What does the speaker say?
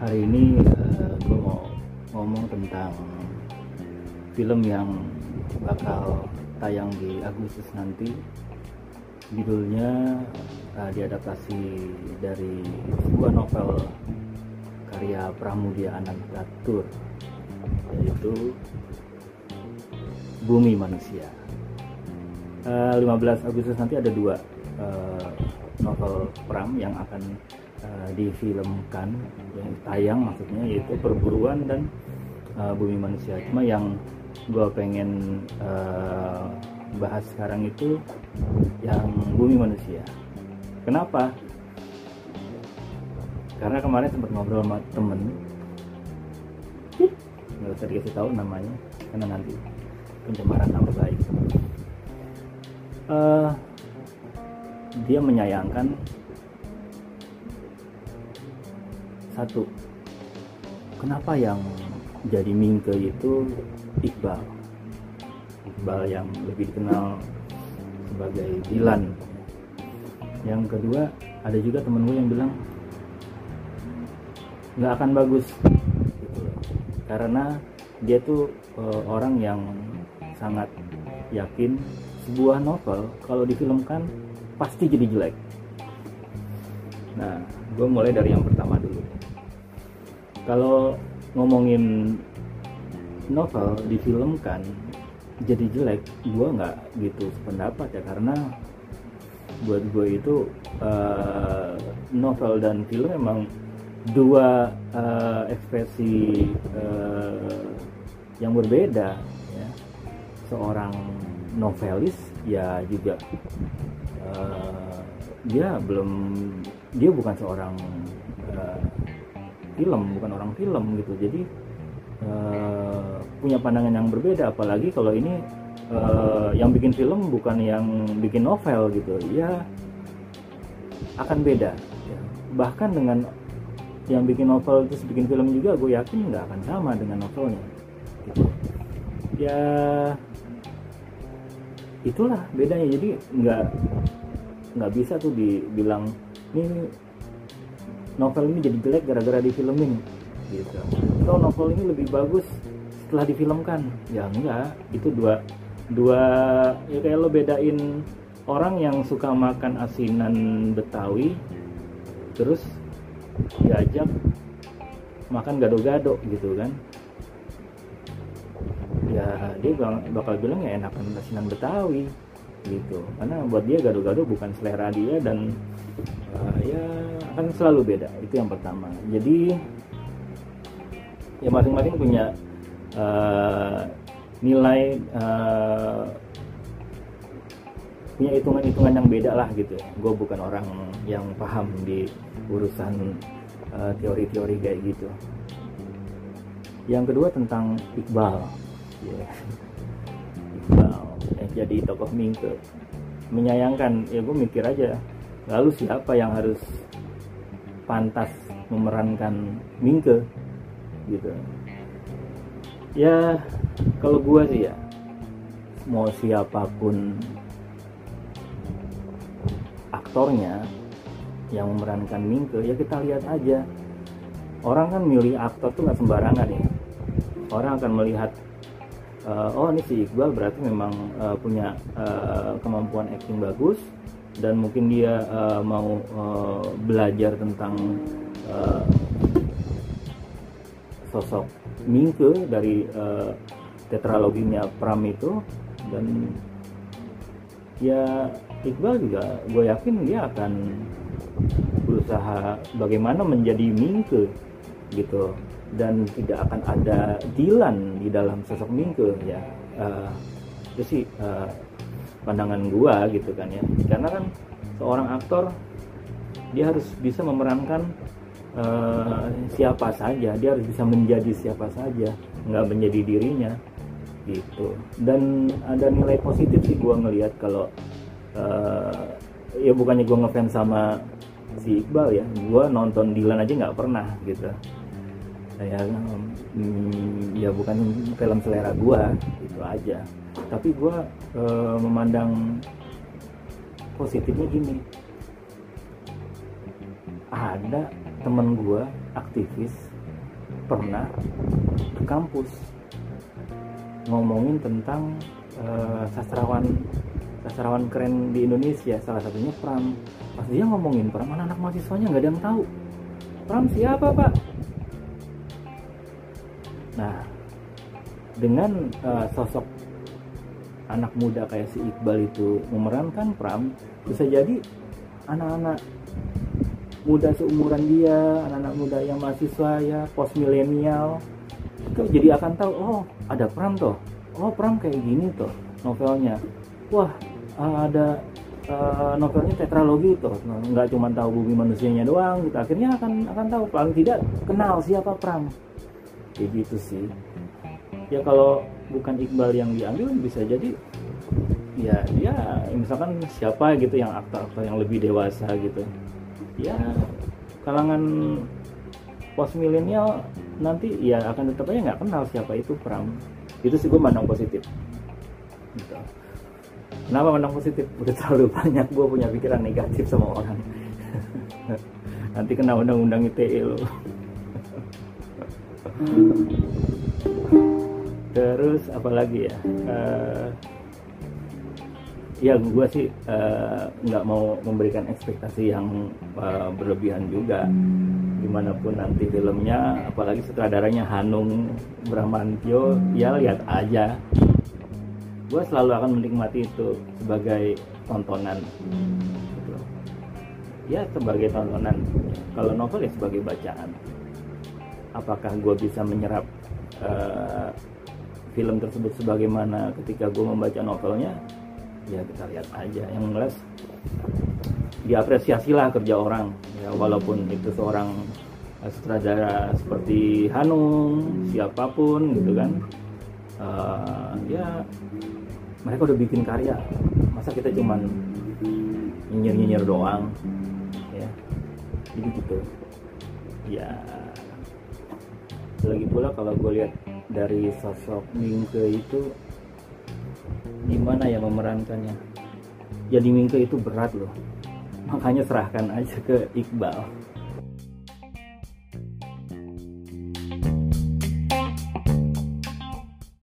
hari ini uh, gue mau ngomong tentang film yang bakal tayang di Agustus nanti. Judulnya uh, diadaptasi dari sebuah novel karya Pramudia Anantatur yaitu Bumi Manusia. Uh, 15 Agustus nanti ada dua uh, novel Pram yang akan uh, difilmkan yang tayang maksudnya yaitu perburuan dan uh, bumi manusia. Cuma yang gue pengen uh, bahas sekarang itu yang bumi manusia. Kenapa? Karena kemarin sempat ngobrol sama temen. Nggak usah dikasih tahu namanya karena nanti pencemaran nama baik. Uh, dia menyayangkan satu kenapa yang jadi mingke itu Iqbal? Iqbal yang lebih dikenal sebagai Dilan. Yang kedua ada juga temen gue yang bilang nggak akan bagus gitu karena dia tuh uh, orang yang sangat yakin sebuah novel kalau difilmkan pasti jadi jelek nah gue mulai dari yang pertama dulu kalau ngomongin novel difilmkan jadi jelek gue nggak gitu sependapat ya karena buat gue itu uh, novel dan film memang dua uh, ekspresi uh, yang berbeda ya. seorang novelis ya juga uh, dia belum dia bukan seorang uh, film bukan orang film gitu. Jadi uh, punya pandangan yang berbeda. Apalagi kalau ini uh, yang bikin film bukan yang bikin novel gitu. Ya akan beda. Bahkan dengan yang bikin novel terus bikin film juga gue yakin nggak akan sama dengan novelnya. Gitu. Ya itulah bedanya. Jadi nggak nggak bisa tuh dibilang ini novel ini jadi jelek gara-gara difilmin. Gitu. Atau novel ini lebih bagus setelah difilmkan. Ya enggak itu dua dua ya kayak lo bedain orang yang suka makan asinan betawi terus diajak makan gado-gado gitu kan ya dia bakal bilang ya enakan asinan betawi gitu. Karena buat dia gado-gado bukan selera dia dan uh, ya akan selalu beda itu yang pertama. Jadi ya masing-masing punya uh, nilai uh, punya hitungan-hitungan yang beda lah gitu. Gue bukan orang yang paham di urusan teori-teori uh, kayak gitu. Yang kedua tentang Iqbal yeah. Iqbal yang jadi tokoh Mingke. Menyayangkan. Ya gue mikir aja. Lalu siapa yang harus pantas memerankan Mingke? Gitu. Ya kalau gue sih ya mau siapa pun aktornya yang memerankan Mingke ya kita lihat aja. Orang kan milih aktor tuh nggak sembarangan ya. Orang akan melihat uh, oh ini si Iqbal berarti memang uh, punya uh, kemampuan acting bagus dan mungkin dia uh, mau uh, belajar tentang uh, sosok Mingke dari uh, tetraloginya Pram itu dan ya Iqbal juga gue yakin dia akan berusaha bagaimana menjadi Mingke gitu. Dan tidak akan ada Dilan di dalam sosok Mingke ya. Uh, itu sih uh, pandangan gua gitu kan ya. Karena kan seorang aktor dia harus bisa memerankan uh, siapa saja. Dia harus bisa menjadi siapa saja nggak menjadi dirinya gitu. Dan ada nilai positif sih gua ngelihat kalau uh, ya bukannya gua ngefans sama si Iqbal ya. Gua nonton Dilan aja nggak pernah gitu saya hmm, ya bukan film selera gua itu aja. Tapi gua e, memandang positifnya gini. Ada temen gue aktivis pernah ke kampus ngomongin tentang uh, sastrawan sastrawan keren di Indonesia salah satunya Pram. Pas dia ngomongin Pram anak-anak mahasiswanya? Nggak ada yang tahu. Pram siapa pak nah dengan uh, sosok anak muda kayak si Iqbal itu memerankan Pram bisa jadi anak-anak muda seumuran dia anak-anak muda yang mahasiswa ya post milenial itu jadi akan tahu oh ada Pram toh. Oh Pram kayak gini toh novelnya. Wah ada uh, novelnya tetralogi toh. Nggak cuma tahu bumi manusianya doang gitu. Akhirnya akan akan tahu paling tidak kenal siapa Pram kayak gitu sih. Ya kalau bukan Iqbal yang diambil bisa jadi ya dia misalkan siapa gitu yang aktor-aktor yang lebih dewasa gitu. Ya kalangan pos milenial nanti ya akan tetap aja nggak kenal siapa itu Pram. Itu sih gue mandang positif. Gitu. kenapa mandang positif? Udah terlalu banyak gue punya pikiran negatif sama orang. Nanti kena undang-undang ITE lo terus apalagi ya? Uh, ya gue sih eh, nggak uh, mau memberikan ekspektasi yang uh, berlebihan juga. Di mana pun nanti filmnya apalagi sutradaranya Hanung Bramantio ya lihat aja. Gue selalu akan menikmati itu sebagai tontonan. Gitu. ya sebagai tontonan. Kalau novel ya sebagai bacaan apakah gue bisa menyerap uh, film tersebut sebagaimana ketika gue membaca novelnya? Ya kita lihat aja. Yang jelas diapresiasilah kerja orang. Ya walaupun itu seorang sutradara seperti Hanung siapa pun gitu kan. Uh, ya mereka udah bikin karya. Masa kita cuman nyinyir nyinyir doang? Ya jadi gitu. Ya lagi pula kalau gue lihat dari sosok Mingke itu gimana ya memerankannya? Jadi Mingke itu berat loh. Makanya serahkan aja ke Iqbal